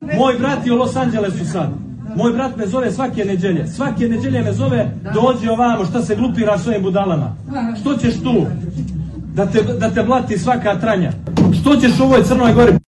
Moj brat je u Los Angelesu sad. Moj brat me zove svake neđelje. Svake neđelje me zove, dođi ovamo, šta se glupira s ovim budalama. Što ćeš tu? Da te, da te blati svaka tranja. Što ćeš u ovoj crnoj gori?